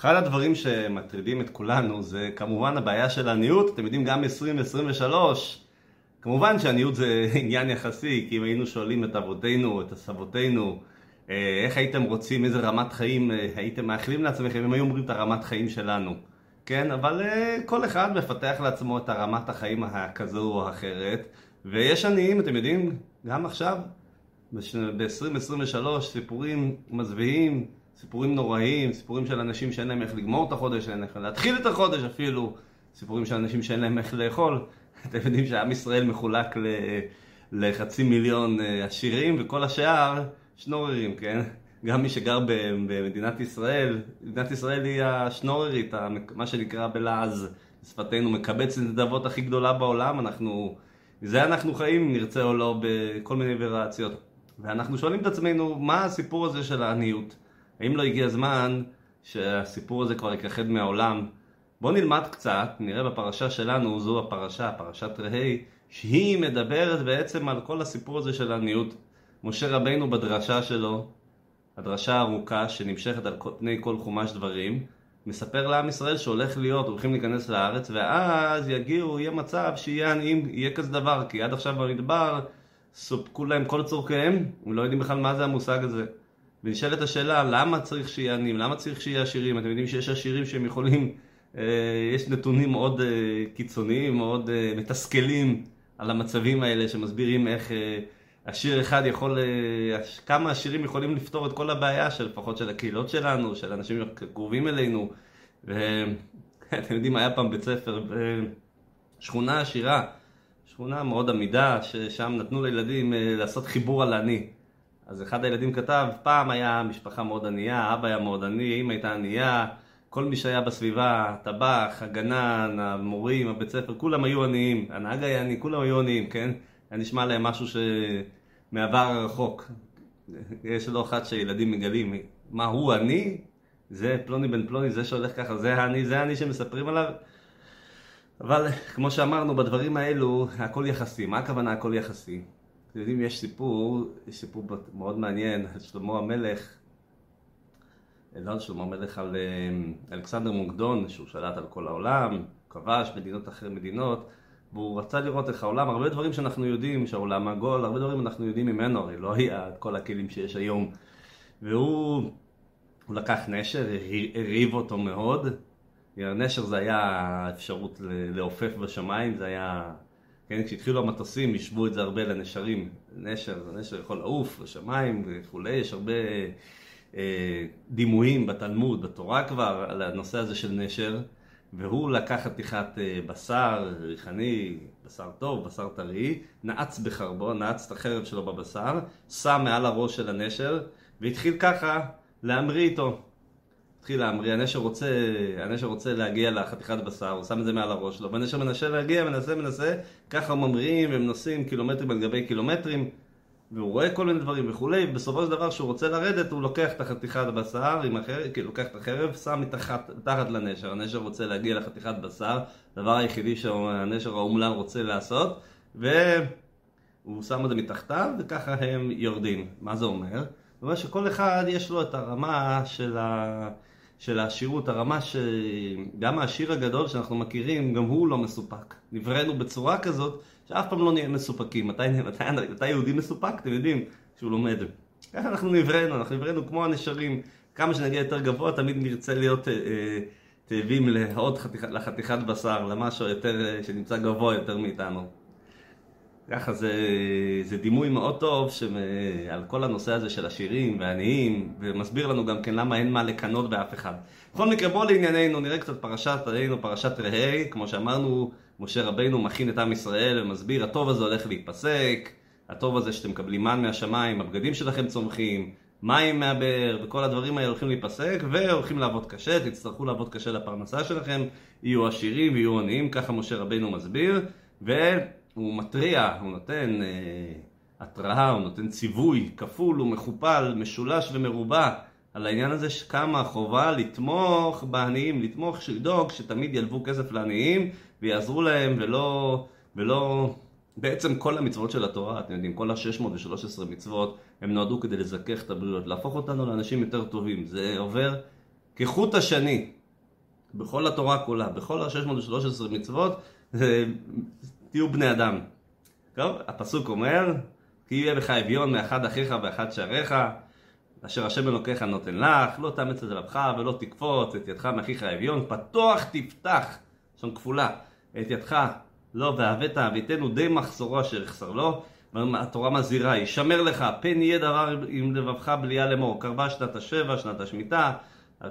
אחד הדברים שמטרידים את כולנו זה כמובן הבעיה של עניות, אתם יודעים גם 2023 כמובן שעניות זה עניין יחסי, כי אם היינו שואלים את אבותינו, את סבותינו, אה, איך הייתם רוצים, איזה רמת חיים אה, הייתם מאחלים לעצמכם, הם היו אומרים את הרמת חיים שלנו, כן? אבל אה, כל אחד מפתח לעצמו את הרמת החיים הכזו או אחרת, ויש עניים, אתם יודעים, גם עכשיו, ב-2023, סיפורים מזוויעים, סיפורים נוראיים, סיפורים של אנשים שאין להם איך לגמור את החודש, אין להם להתחיל את החודש אפילו, סיפורים של אנשים שאין להם איך לאכול. אתם יודעים שעם ישראל מחולק לחצי מיליון עשירים, וכל השאר שנוררים, כן? גם מי שגר במדינת ישראל, מדינת ישראל היא השנוררית, מה שנקרא בלעז, שפתנו, מקבץ הנדבות הכי גדולה בעולם, אנחנו, זה אנחנו חיים, נרצה או לא, בכל מיני וריאציות. ואנחנו שואלים את עצמנו, מה הסיפור הזה של העניות? האם לא הגיע הזמן שהסיפור הזה כבר יכחד מהעולם? בואו נלמד קצת, נראה בפרשה שלנו, זו הפרשה, פרשת רהי, שהיא מדברת בעצם על כל הסיפור הזה של העניות. משה רבינו בדרשה שלו, הדרשה הארוכה שנמשכת על פני כל חומש דברים, מספר לעם ישראל שהולך להיות, הולכים להיכנס לארץ, ואז יגיעו, יהיה מצב שיהיה עניים, יהיה כזה דבר, כי עד עכשיו במדבר סופקו להם כל צורכיהם, הם לא יודעים בכלל מה זה המושג הזה. ונשאלת השאלה, למה צריך שיהיה עניים? למה צריך שיהיה עשירים? אתם יודעים שיש עשירים שהם יכולים, אה, יש נתונים מאוד אה, קיצוניים, מאוד אה, מתסכלים על המצבים האלה, שמסבירים איך... אה, עשיר אחד יכול, אה, כמה עשירים יכולים לפתור את כל הבעיה של לפחות של הקהילות שלנו, של אנשים קרובים אלינו. ואתם יודעים, היה פעם בית ספר בשכונה עשירה, שכונה מאוד עמידה, ששם נתנו לילדים אה, לעשות חיבור על עני. אז אחד הילדים כתב, פעם היה משפחה מאוד ענייה, אבא היה מאוד עני, אמא הייתה ענייה, כל מי שהיה בסביבה, הטבח, הגנן, המורים, הבית ספר, כולם היו עניים, הנהג היה עני, כולם היו עניים, כן? היה נשמע להם משהו שמעבר הרחוק. יש לא אחת שילדים מגלים מה הוא אני, זה פלוני בן פלוני, זה שהולך ככה, זה אני, זה אני שמספרים עליו. אבל כמו שאמרנו, בדברים האלו הכל יחסי. מה הכוונה הכל יחסי? אתם יודעים, יש סיפור, יש סיפור מאוד מעניין שלמה המלך, לא על שלמה המלך, על אה, אלכסנדר מוקדון, שהוא שלט על כל העולם, כבש מדינות אחרי מדינות. והוא רצה לראות איך העולם, הרבה דברים שאנחנו יודעים, שהעולם עגול, הרבה דברים אנחנו יודעים ממנו, הרי לא היה את כל הכלים שיש היום. והוא לקח נשר, הריב אותו מאוד. נשר זה היה האפשרות לעופף בשמיים, זה היה... כן, כשהתחילו המטוסים, השוו את זה הרבה לנשרים. נשר, נשר יכול לעוף לשמיים וכולי, יש הרבה אה, דימויים בתלמוד, בתורה כבר, על הנושא הזה של נשר. והוא לקח חתיכת אה, בשר ריחני, בשר טוב, בשר טרי, נעץ בחרבו, נעץ את החרב שלו בבשר, שם מעל הראש של הנשר, והתחיל ככה להמריא איתו. התחיל להמריא, הנשר רוצה, הנשר רוצה להגיע לחתיכת בשר, הוא שם את זה מעל הראש שלו, והנשר מנסה להגיע, מנסה, מנסה, ככה ממריאים, הם נוסעים קילומטרים על גבי קילומטרים, והוא רואה כל מיני דברים וכולי, ובסופו של דבר כשהוא רוצה לרדת הוא לוקח את החתיכת הבשר עם החרב, כאילו לוקח את החרב, שם מתחת, מתחת לנשר, הנשר רוצה להגיע לחתיכת בשר, הדבר היחידי שהנשר האומלל רוצה לעשות, והוא שם את זה מתחתיו, וככה הם יורדים. מה זה אומר? זאת אומרת שכל אחד יש לו את הרמה של, ה... של העשירות, הרמה שגם העשיר הגדול שאנחנו מכירים, גם הוא לא מסופק. נבראנו בצורה כזאת שאף פעם לא נהיה מסופקים. מתי, מתי, מתי יהודי מסופק? אתם יודעים, שהוא לומד. ככה אנחנו נבראנו, אנחנו נבראנו כמו הנשרים. כמה שנגיע יותר גבוה, תמיד נרצה להיות אה, אה, תאבים לחתיכת בשר, למשהו יותר, אה, שנמצא גבוה יותר מאיתנו. ככה זה, זה דימוי מאוד טוב שמ, על כל הנושא הזה של עשירים ועניים, ומסביר לנו גם כן למה אין מה לקנות באף אחד. בכל מקרה, בואו לענייננו, נראה קצת פרשת עלינו, פרשת רהי, כמו שאמרנו, משה רבינו מכין את עם ישראל ומסביר, הטוב הזה הולך להיפסק, הטוב הזה שאתם מקבלים מן מהשמיים, הבגדים שלכם צומחים, מים מהבאר, וכל הדברים האלה הולכים להיפסק, והולכים לעבוד קשה, תצטרכו לעבוד קשה לפרנסה שלכם, יהיו עשירים ויהיו עניים, ככה משה רבינו מסביר, והוא מתריע, הוא נותן אה, התראה, הוא נותן ציווי כפול ומכופל, משולש ומרובע. על העניין הזה שכמה חובה לתמוך בעניים, לתמוך, לדאוג שתמיד ילוו כסף לעניים ויעזרו להם ולא, ולא, בעצם כל המצוות של התורה, אתם יודעים, כל ה-613 מצוות, הם נועדו כדי לזכך את הבריאות, להפוך אותנו לאנשים יותר טובים. זה עובר כחוט השני בכל התורה כולה, בכל ה-613 מצוות, תהיו בני אדם. טוב, הפסוק אומר, כי יהיה בך אביון מאחד אחיך ואחד שעריך, אשר השם אלוקיך נותן לך, לא תאמץ את לבך ולא תקפוץ את ידך מאחיך אביון, פתוח תפתח, לשון כפולה, את ידך, לא והבאת אביתנו די מחסורו אשר יחסר לו, התורה מזהירה, ישמר לך, פן יהיה דבר עם לבבך בליה לאמור, קרבה שנת השבע, שנת השמיטה,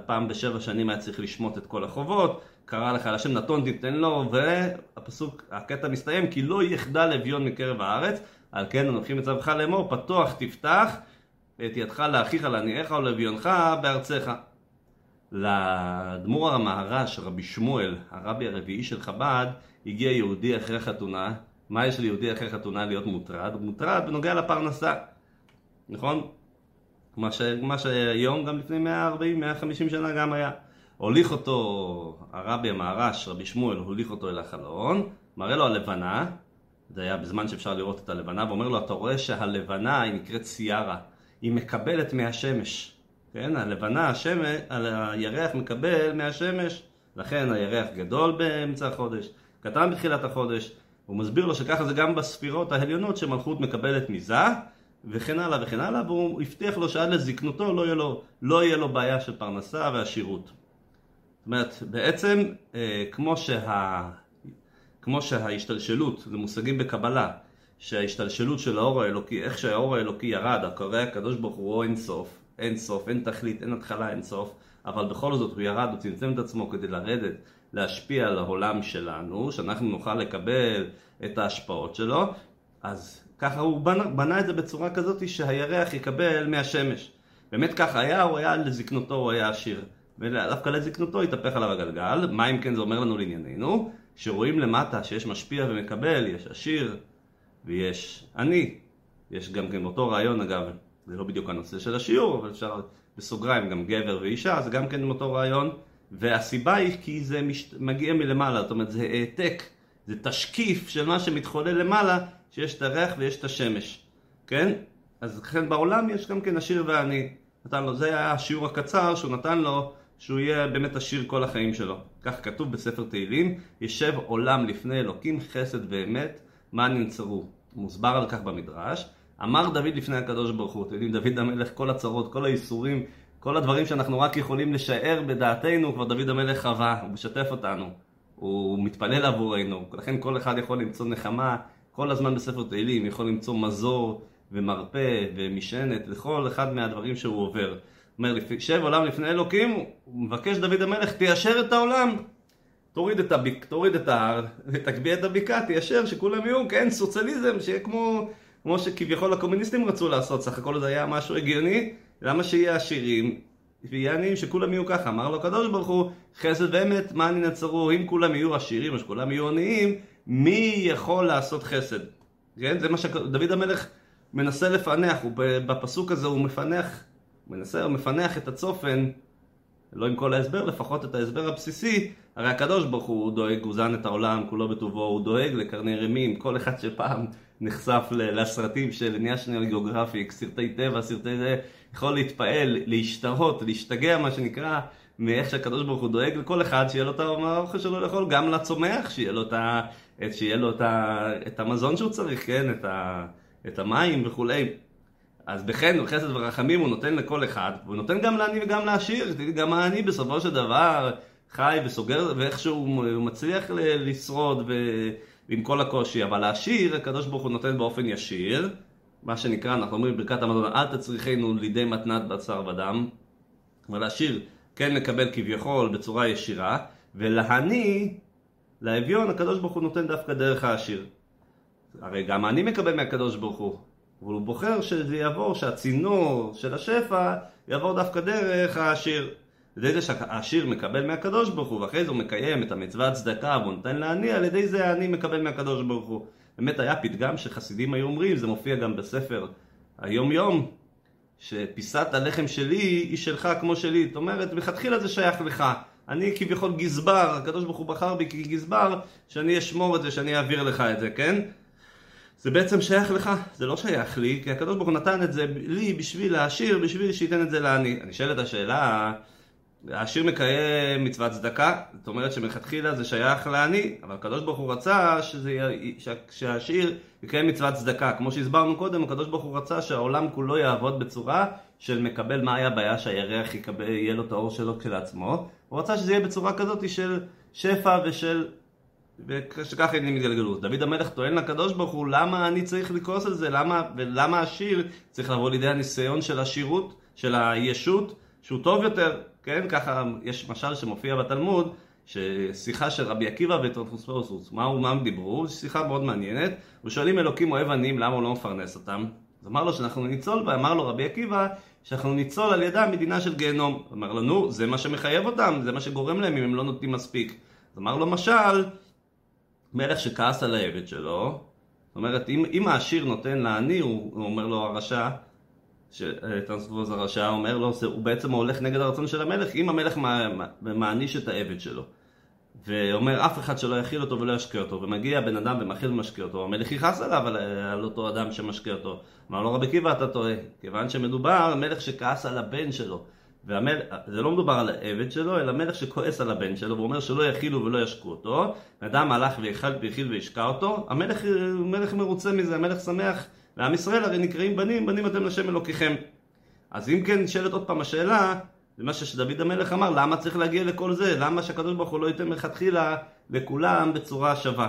פעם בשבע שנים היה צריך לשמוט את כל החובות, קרא לך לשם נתון תיתן לו, והפסוק, הקטע מסתיים, כי לא יחדל אביון מקרב הארץ, על כן אנוכי מצווך לאמור, פתוח תפתח את ידך לאחיך לעניעך ולאביונך בארצך. לאדמו"ר המהר"ש, רבי שמואל, הרבי הרביעי של חב"ד, הגיע יהודי אחרי חתונה. מה יש ליהודי אחרי חתונה להיות מוטרד? הוא מוטרד בנוגע לפרנסה, נכון? מה, ש... מה שהיום, גם לפני 140-150 שנה גם היה. הוליך אותו הרבי המהר"ש, רבי שמואל, הוליך אותו אל החלון, מראה לו הלבנה, זה היה בזמן שאפשר לראות את הלבנה, ואומר לו, אתה רואה שהלבנה היא נקראת סיארה, היא מקבלת מהשמש. כן, הלבנה, השמש, הירח מקבל מהשמש, לכן הירח גדול באמצע החודש, קטן בתחילת החודש. הוא מסביר לו שככה זה גם בספירות העליונות שמלכות מקבלת מזה, וכן הלאה וכן הלאה, והוא הבטיח לו שעד לזקנותו לא יהיה לו, לא יהיה לו בעיה של פרנסה ועשירות. זאת אומרת, בעצם אה, כמו, שה, כמו שההשתלשלות, זה מושגים בקבלה, שההשתלשלות של האור האלוקי, איך שהאור האלוקי ירד, הקורא הקדוש ברוך הוא אין סוף, אין סוף, אין תכלית, אין התחלה, אין סוף, אבל בכל זאת הוא ירד, הוא צמצם את עצמו כדי לרדת, להשפיע על העולם שלנו, שאנחנו נוכל לקבל את ההשפעות שלו, אז ככה הוא בנה, בנה את זה בצורה כזאת שהירח יקבל מהשמש. באמת ככה היה, הוא היה לזקנותו, הוא היה עשיר. ודווקא לזקנותו התהפך עליו הגלגל, מה אם כן זה אומר לנו לענייננו? שרואים למטה שיש משפיע ומקבל, יש עשיר ויש עני. יש גם כן אותו רעיון אגב, זה לא בדיוק הנושא של השיעור, אבל אפשר בסוגריים גם גבר ואישה, זה גם כן אותו רעיון. והסיבה היא כי זה מש... מגיע מלמעלה, זאת אומרת זה העתק, זה תשקיף של מה שמתחולל למעלה, שיש את הריח ויש את השמש, כן? אז לכן בעולם יש גם כן עשיר ועני. נתן לו, זה היה השיעור הקצר שהוא נתן לו, שהוא יהיה באמת עשיר כל החיים שלו. כך כתוב בספר תהילים, ישב עולם לפני אלוקים חסד ואמת, מה ננצרו. מוסבר על כך במדרש. אמר דוד לפני הקדוש ברוך הוא, אתם יודעים, דוד המלך, כל הצרות, כל האיסורים, כל הדברים שאנחנו רק יכולים לשער בדעתנו, כבר דוד המלך חווה, הוא משתף אותנו, הוא מתפלל עבורנו, לכן כל אחד יכול למצוא נחמה, כל הזמן בספר תהילים יכול למצוא מזור ומרפא ומשענת לכל אחד מהדברים שהוא עובר. אומר, שב עולם לפני אלוקים, הוא מבקש דוד המלך, תיישר את העולם. תוריד את, הביק, תוריד את ההר, ותגביה את הבקעה, תיישר, שכולם יהיו, כן, סוציאליזם, שיהיה כמו, כמו שכביכול הקומוניסטים רצו לעשות, סך הכל זה היה משהו הגיוני, למה שיהיה עשירים עניים, שכולם יהיו ככה? אמר לו הקדוש ברוך הוא, חסד ואמת, מה אני נצרו, אם כולם יהיו עשירים או שכולם יהיו עניים, מי יכול לעשות חסד? כן? זה מה שדוד המלך מנסה לפענח, הוא בפסוק הזה הוא מפענח, מנסה, הוא מפענח את הצופן, לא עם כל ההסבר, לפחות את ההסבר הבסיסי, הרי הקדוש ברוך הוא דואג, הוא זן את העולם כולו בטובו, הוא דואג לקרני רמים, כל אחד שפעם נחשף לסרטים של national geographic, סרטי טבע, סרטי זה, יכול להתפעל, להשתהות, להשתגע מה שנקרא, מאיך שהקדוש ברוך הוא דואג לכל אחד, שיהיה לו את האוכל שלו לאכול, גם לצומח, שיהיה לו, את, ה, שיהיה לו את, ה, את המזון שהוא צריך, כן, את, ה, את המים וכולי. אז בכן, חסד ורחמים הוא נותן לכל אחד, והוא נותן גם לעני וגם לעשיר, גם העני בסופו של דבר חי וסוגר, ואיכשהו הוא מצליח לשרוד ו... עם כל הקושי, אבל העשיר, הקדוש ברוך הוא נותן באופן ישיר, מה שנקרא, אנחנו אומרים ברכת המזון, אל תצריכנו לידי מתנת בשר ודם, אבל העשיר כן מקבל כביכול בצורה ישירה, ולעני, לאביון, הקדוש ברוך הוא נותן דווקא דרך העשיר. הרי גם אני מקבל מהקדוש ברוך הוא, אבל הוא בוחר שזה יעבור, שהצינור של השפע יעבור דווקא דרך העשיר. ידי זה שהעשיר מקבל מהקדוש ברוך הוא, ואחרי זה הוא מקיים את המצוות צדקה והוא נותן לעני, על ידי זה העני מקבל מהקדוש ברוך הוא. באמת היה פתגם שחסידים היו אומרים, זה מופיע גם בספר היום יום, שפיסת הלחם שלי היא שלך כמו שלי. זאת אומרת, מלכתחילה זה שייך לך. אני כביכול גזבר, הקדוש ברוך הוא בחר בי כגזבר, שאני אשמור את זה, שאני אעביר לך את זה, כן? זה בעצם שייך לך, זה לא שייך לי, כי הקדוש ברוך הוא נתן את זה לי בשביל להעשיר, בשביל שייתן את זה לעני. אני שואל את השאלה, העשיר מקיים מצוות צדקה, זאת אומרת שמלכתחילה זה שייך לעני, אבל הקדוש ברוך הוא רצה שזה שהעשיר יקיים מצוות צדקה. כמו שהסברנו קודם, הקדוש ברוך הוא רצה שהעולם כולו יעבוד בצורה של מקבל מה היה בעיה שהירח יקבל, יהיה לו את האור שלו כשלעצמו. הוא רצה שזה יהיה בצורה כזאת של שפע ושל... ושככה עניינים יתגלגלו. דוד המלך טוען לקדוש ברוך הוא, למה אני צריך לכעוס על זה? למה, ולמה העשיר צריך לבוא לידי הניסיון של השירות, של הישות, שהוא טוב יותר, כן? ככה יש משל שמופיע בתלמוד, ששיחה של רבי עקיבא וטרופוספורסוס, מה, מה הם דיברו? שיחה מאוד מעניינת. ושואלים אלוקים אוהב עניים, למה הוא לא מפרנס אותם? אז אמר לו שאנחנו ניצול, ואמר לו רבי עקיבא, שאנחנו ניצול על ידם מדינה של גיהנום. אמר לו, נו, זה מה שמחייב אותם, זה מה שגורם להם אם הם לא נותנים מספיק. אז אמר לו משל, מלך שכעס על העבד שלו, זאת אומרת, אם, אם העשיר נותן לעני, הוא, הוא אומר לו הרשע, שטרנספוז הרשע אומר לו, הוא בעצם הולך נגד הרצון של המלך, אם המלך מעניש את העבד שלו. ואומר אף אחד שלא יכיל אותו ולא ישקה אותו, ומגיע בן אדם ומכיל ומשקה אותו, המלך יכעס עליו על, על אותו אדם שמשקה אותו. אמר לו רבי עקיבא אתה טועה, כיוון שמדובר מלך שכעס על הבן שלו. והמל... זה לא מדובר על העבד שלו, אלא מלך שכועס על הבן שלו ואומר שלא יכילו ולא ישקו אותו. אדם הלך והכיל וישקע אותו, המלך מלך מרוצה מזה, המלך שמח, ועם ישראל הרי נקראים בנים, בנים אתם לשם אלוקיכם. אז אם כן נשאלת עוד פעם השאלה, זה מה שדוד המלך אמר, למה צריך להגיע לכל זה? למה שהקדוש ברוך הוא לא ייתן מלכתחילה לכולם בצורה שווה?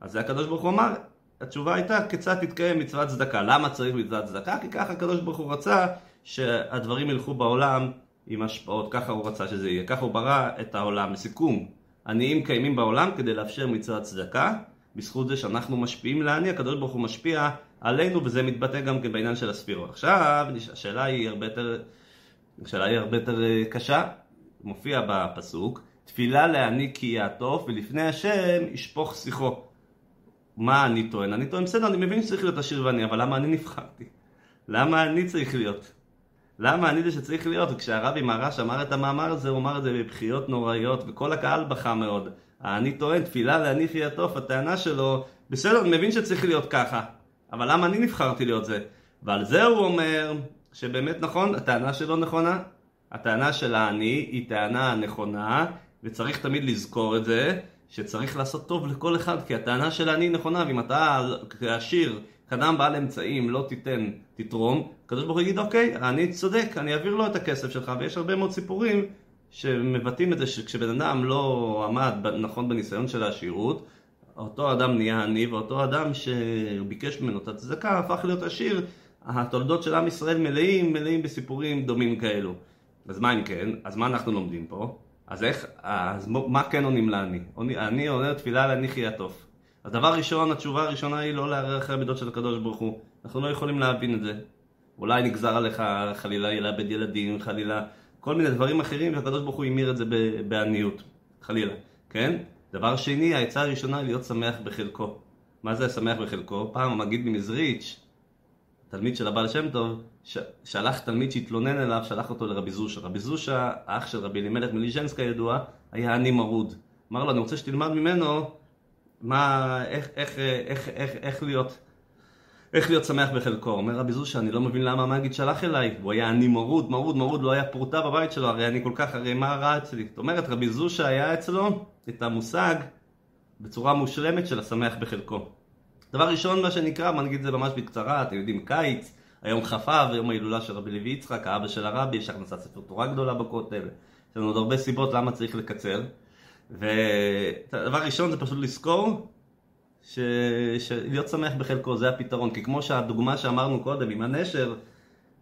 אז זה הקדוש ברוך הוא אמר, התשובה הייתה כיצד תתקיים מצוות צדקה. למה צריך מצוות צדקה? כי ככה הקדוש ברוך הוא רצה שהדברים ילכו בעולם עם השפעות, ככה הוא רצה שזה יהיה, ככה הוא ברא את העולם. לסיכום, עניים קיימים בעולם כדי לאפשר מצוות צדקה, בזכות זה שאנחנו משפיעים לעני, הקדוש ברוך הוא משפיע עלינו וזה מתבטא גם כן בעניין של הספירות. עכשיו, השאלה היא הרבה יותר, השאלה היא הרבה יותר אה, קשה, מופיע בפסוק, תפילה לעני כי יעטוף ולפני השם ישפוך שיחו. מה אני טוען? אני טוען, בסדר, אני מבין שצריך להיות עשיר ועני, אבל למה אני נבחרתי? למה אני צריך להיות? למה אני זה שצריך להיות? וכשהרבי מרש אמר את המאמר הזה, הוא אמר את זה בבחיות נוראיות, וכל הקהל בכה מאוד. אני טוען, תפילה להניח יעטוף, הטענה שלו, בסדר, אני מבין שצריך להיות ככה, אבל למה אני נבחרתי להיות זה? ועל זה הוא אומר, שבאמת נכון, הטענה שלו נכונה. הטענה של העני היא טענה נכונה, וצריך תמיד לזכור את זה, שצריך לעשות טוב לכל אחד, כי הטענה של העני נכונה, ואם אתה עשיר, אדם בעל אמצעים, לא תיתן, תתרום, הקדוש ברוך הוא יגיד, אוקיי, אני צודק, אני אעביר לו את הכסף שלך, ויש הרבה מאוד סיפורים שמבטאים את זה שכשבן אדם לא עמד נכון בניסיון של העשירות, אותו אדם נהיה עני, ואותו אדם שביקש ממנו את הצדקה הפך להיות עשיר. התולדות של עם ישראל מלאים, מלאים בסיפורים דומים כאלו. אז מה אם כן? אז מה אנחנו לומדים פה? אז איך, אז מה כן עונים לעני? אני עונה תפילה להניחי יעטוף. אז דבר ראשון, התשובה הראשונה היא לא לערער אחרי המידות של הקדוש ברוך הוא. אנחנו לא יכולים להבין את זה. אולי נגזר עליך חלילה לאבד ילדים, חלילה כל מיני דברים אחרים, והקדוש ברוך הוא המיר את זה בעניות, חלילה, כן? דבר שני, העצה הראשונה להיות שמח בחלקו. מה זה שמח בחלקו? פעם המגיד ממזריץ', תלמיד של הבעל שם טוב, ש... שלח תלמיד שהתלונן אליו, שלח אותו לרבי זושה. רבי זושה, האח של רבי אלימלך מליז'נסק כידוע, היה עני מרוד. אמר לו, אני רוצה שתלמד ממנו מה, איך, איך, איך, איך, איך להיות איך להיות שמח בחלקו. אומר רבי זושה, אני לא מבין למה המגיד שלח אליי. הוא היה עני מרוד, מרוד, מרוד, לא היה פרוטה בבית שלו, הרי אני כל כך, הרי מה רע אצלי? זאת אומרת, רבי זושה היה אצלו את המושג בצורה מושלמת של השמח בחלקו. דבר ראשון, מה שנקרא, בוא נגיד את זה ממש בקצרה, אתם יודעים, קיץ, היום כ"ו, יום ההילולה של רבי לוי יצחק, האבא של הרבי, יש הכנסת ספר תורה גדולה בכותל. יש לנו עוד הרבה סיבות למה צריך לקצר. ודבר ראשון זה פשוט לזכור ש... שלהיות שמח בחלקו זה הפתרון, כי כמו שהדוגמה שאמרנו קודם עם הנשר,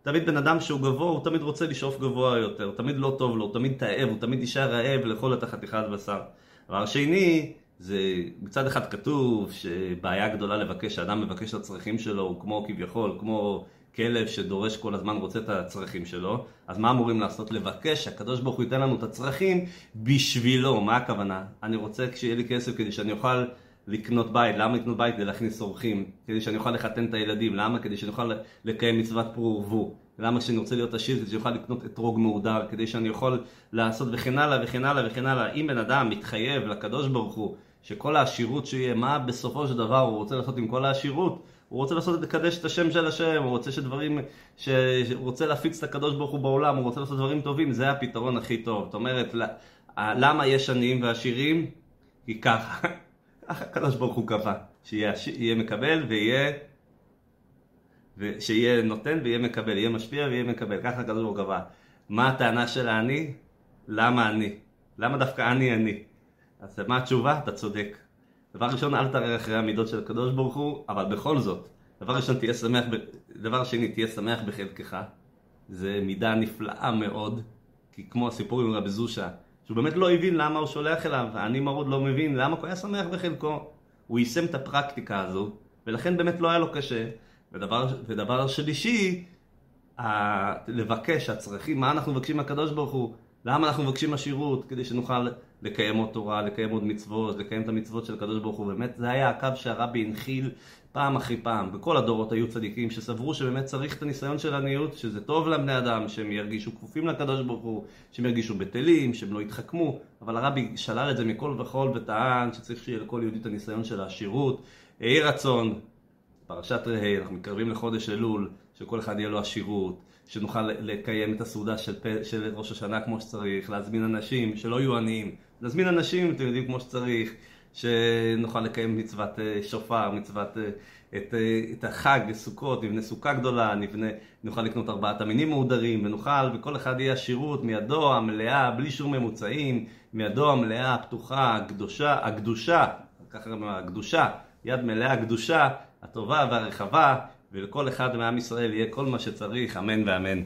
תמיד בן אדם שהוא גבוה, הוא תמיד רוצה לשאוף גבוה יותר, תמיד לא טוב לו, הוא תמיד תאב, הוא תמיד יישאר רעב לאכול את החתיכת בשר. דבר שני, זה מצד אחד כתוב שבעיה גדולה לבקש, שאדם מבקש את הצרכים שלו, הוא כמו כביכול, כמו כלב שדורש כל הזמן, רוצה את הצרכים שלו, אז מה אמורים לעשות? לבקש שהקדוש ברוך הוא ייתן לנו את הצרכים בשבילו, מה הכוונה? אני רוצה כשיהיה לי כסף כדי שאני אוכל לקנות בית, למה לקנות בית? כדי להכניס אורחים, כדי שאני אוכל לחתן את הילדים, למה? כדי שאני אוכל לקיים מצוות פרו ורבו, למה שאני רוצה להיות עשיר? כדי שאני אוכל לקנות אתרוג מהודר, כדי שאני אוכל לעשות וכן הלאה וכן הלאה וכן הלאה. אם בן אדם מתחייב לקדוש ברוך הוא שכל העשירות שיהיה, מה בסופו של דבר הוא רוצה לעשות עם כל העשירות? הוא רוצה לעשות, לקדש את השם של השם, הוא רוצה שדברים, ש... הוא רוצה להפיץ את הקדוש ברוך הוא בעולם, הוא רוצה לעשות דברים טובים, זה הפתרון הכי טוב. זאת אומרת, למה יש עניים ועשירים? כי ככה הקדוש ברוך הוא קבע, שיהיה מקבל ויהיה, שיהיה נותן ויהיה מקבל, יהיה משפיע ויהיה מקבל, ככה הקדוש ברוך הוא קבע. מה הטענה של העני? למה אני? למה דווקא אני אני? אז מה התשובה? אתה צודק. דבר ראשון, אל תראה אחרי המידות של הקדוש ברוך הוא, אבל בכל זאת, דבר ראשון, תהיה שמח, ב... דבר שני, תהיה שמח בחלקך. זה מידה נפלאה מאוד, כי כמו הסיפור עם רבי זושה, שהוא באמת לא הבין למה הוא שולח אליו, אני מרוד לא מבין למה הוא היה שמח בחלקו. הוא יישם את הפרקטיקה הזו, ולכן באמת לא היה לו קשה. ודבר, ודבר שלישי, ה... לבקש, הצרכים, מה אנחנו מבקשים מהקדוש ברוך הוא? למה אנחנו מבקשים עשירות? כדי שנוכל לקיים עוד תורה, לקיים עוד מצוות, לקיים את המצוות של הקדוש ברוך הוא. באמת זה היה הקו שהרבי הנחיל פעם אחרי פעם. בכל הדורות היו צדיקים שסברו שבאמת צריך את הניסיון של עניות, שזה טוב לבני אדם, שהם ירגישו כפופים לקדוש ברוך הוא, שהם ירגישו בטלים, שהם לא יתחכמו. אבל הרבי שלל את זה מכל וכול וטען שצריך שיהיה לכל יהודי את הניסיון של העשירות. יהי רצון, פרשת ראה, אנחנו מתקרבים לחודש אלול, שכל אחד יהיה לו עשירות. שנוכל לקיים את הסעודה של, של ראש השנה כמו שצריך, להזמין אנשים שלא יהיו עניים, להזמין אנשים, אתם יודעים, כמו שצריך, שנוכל לקיים מצוות אה, שופר, מצוות אה, את, אה, את החג, סוכות, נבנה סוכה גדולה, נבנה, נוכל לקנות ארבעת המינים מהודרים, ונוכל, וכל אחד יהיה עשירות מידו המלאה, בלי שום ממוצעים, מידו המלאה, הפתוחה, הקדושה, הקדושה, ככה גם הקדושה, יד מלאה, הקדושה, הטובה והרחבה, ולכל אחד מעם ישראל יהיה כל מה שצריך, אמן ואמן.